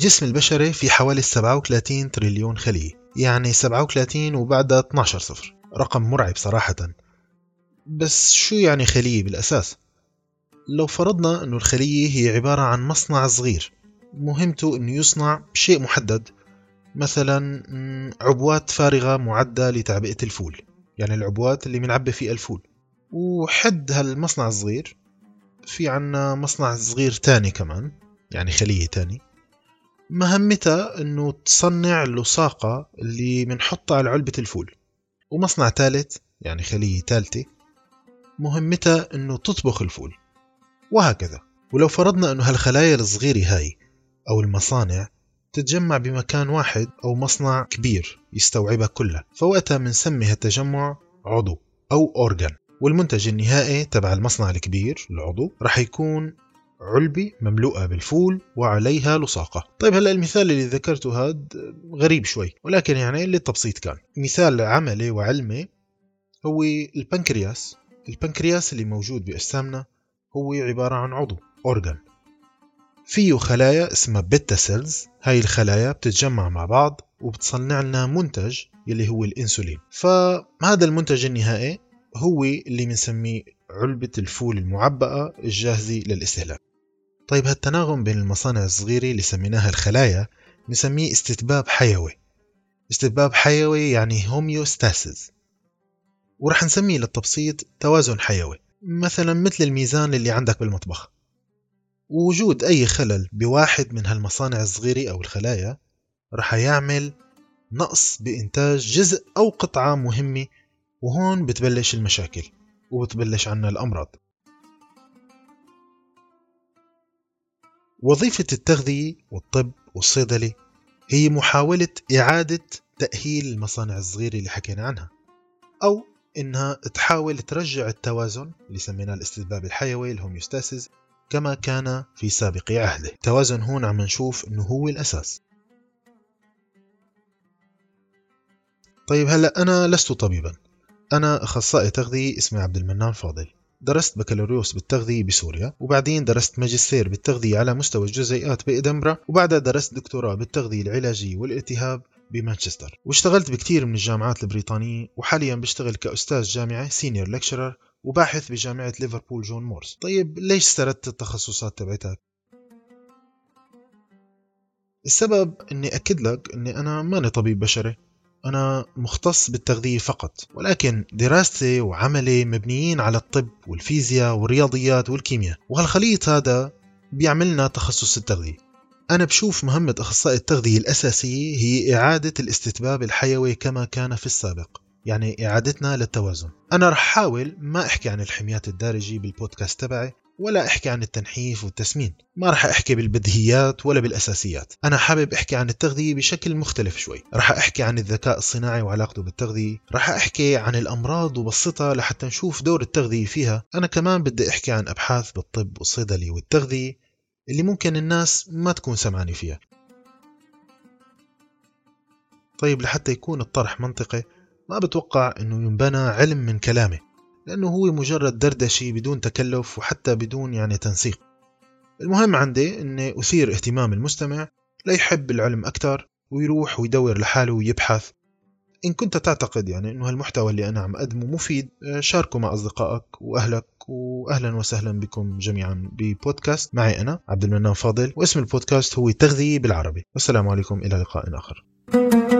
الجسم البشري في حوالي 37 تريليون خلية يعني 37 وبعدها 12 صفر. رقم مرعب صراحة. بس شو يعني خلية بالأساس؟ لو فرضنا أنه الخلية هي عبارة عن مصنع صغير مهمته أنه يصنع شيء محدد مثلا عبوات فارغة معدة لتعبئة الفول يعني العبوات اللي بنعبي فيها الفول. وحد هالمصنع الصغير في عنا مصنع صغير تاني كمان يعني خلية تاني. مهمتها إنه تصنع اللصاقة اللي بنحطها على علبة الفول. ومصنع ثالث يعني خلية ثالثة مهمتها إنه تطبخ الفول. وهكذا. ولو فرضنا إنه هالخلايا الصغيرة هاي أو المصانع تتجمع بمكان واحد أو مصنع كبير يستوعبها كلها. فوقتها بنسمي هالتجمع عضو أو organ والمنتج النهائي تبع المصنع الكبير العضو رح يكون علبة مملوءة بالفول وعليها لصاقة. طيب هلا المثال اللي ذكرته هذا غريب شوي ولكن يعني للتبسيط كان. مثال عملي وعلمي هو البنكرياس. البنكرياس اللي موجود بأجسامنا هو عبارة عن عضو organ فيه خلايا اسمها beta cells هاي الخلايا بتتجمع مع بعض وبتصنع لنا منتج يلي هو الإنسولين. فهذا المنتج النهائي هو اللي بنسميه علبة الفول المعبأة الجاهزة للاستهلاك. طيب هالتناغم بين المصانع الصغيرة اللي سميناها الخلايا نسميه استتباب حيوي. استتباب حيوي يعني هوميوستاسيس ورح نسميه للتبسيط توازن حيوي مثلا مثل الميزان اللي عندك بالمطبخ. ووجود أي خلل بواحد من هالمصانع الصغيرة أو الخلايا رح يعمل نقص بإنتاج جزء أو قطعة مهمة وهون بتبلش المشاكل وبتبلش عنا الأمراض. وظيفة التغذية والطب والصيدلة هي محاولة إعادة تأهيل المصانع الصغيرة اللي حكينا عنها أو إنها تحاول ترجع التوازن اللي سميناه الاستتباب الحيوي الهوميوستاسيس كما كان في سابق عهده. التوازن هون عم نشوف إنه هو الأساس. طيب هلأ أنا لست طبيبا أنا أخصائي تغذية اسمي عبد المنان فاضل. درست بكالوريوس بالتغذية بسوريا وبعدين درست ماجستير بالتغذية على مستوى الجزيئات بإدنبرا وبعدها درست دكتوراه بالتغذية العلاجية والالتهاب بمانشستر. واشتغلت بكثير من الجامعات البريطانية وحاليا بشتغل كأستاذ جامعة senior lecturer وباحث بجامعة ليفربول جون مورس. طيب ليش سردت التخصصات تبعتك؟ السبب إني أكد لك إني أنا ماني طبيب بشري. أنا مختص بالتغذية فقط ولكن دراستي وعملي مبنيين على الطب والفيزياء والرياضيات والكيمياء وهالخليط هذا بيعملنا تخصص التغذية. أنا بشوف مهمة أخصائي التغذية الأساسية هي إعادة الاستتباب الحيوي كما كان في السابق يعني إعادتنا للتوازن. أنا رح حاول ما أحكي عن الحميات الدارجة بالبودكاست تبعي ولا أحكي عن التنحيف والتسمين. ما رح أحكي بالبديهيات ولا بالأساسيات. أنا حابب أحكي عن التغذية بشكل مختلف شوي. رح أحكي عن الذكاء الصناعي وعلاقته بالتغذية. رح أحكي عن الأمراض وبسطها لحتى نشوف دور التغذية فيها. أنا كمان بدي أحكي عن أبحاث بالطب والصيدلة والتغذية اللي ممكن الناس ما تكون سمعاني فيها. طيب لحتى يكون الطرح منطقي ما بتوقع إنه ينبنى علم من كلامه لأنه هو مجرد دردشة بدون تكلف وحتى بدون يعني تنسيق. المهم عندي إني أثير اهتمام المستمع ليحب العلم أكثر ويروح ويدور لحاله ويبحث. إن كنت تعتقد يعني أنه هالمحتوى اللي أنا عم أقدمه مفيد شاركه مع أصدقائك وأهلك وأهلا وسهلا بكم جميعا ببودكاست. معي أنا عبد المنان فاضل واسم البودكاست هو تغذية بالعربي. والسلام عليكم إلى لقاء آخر. thank you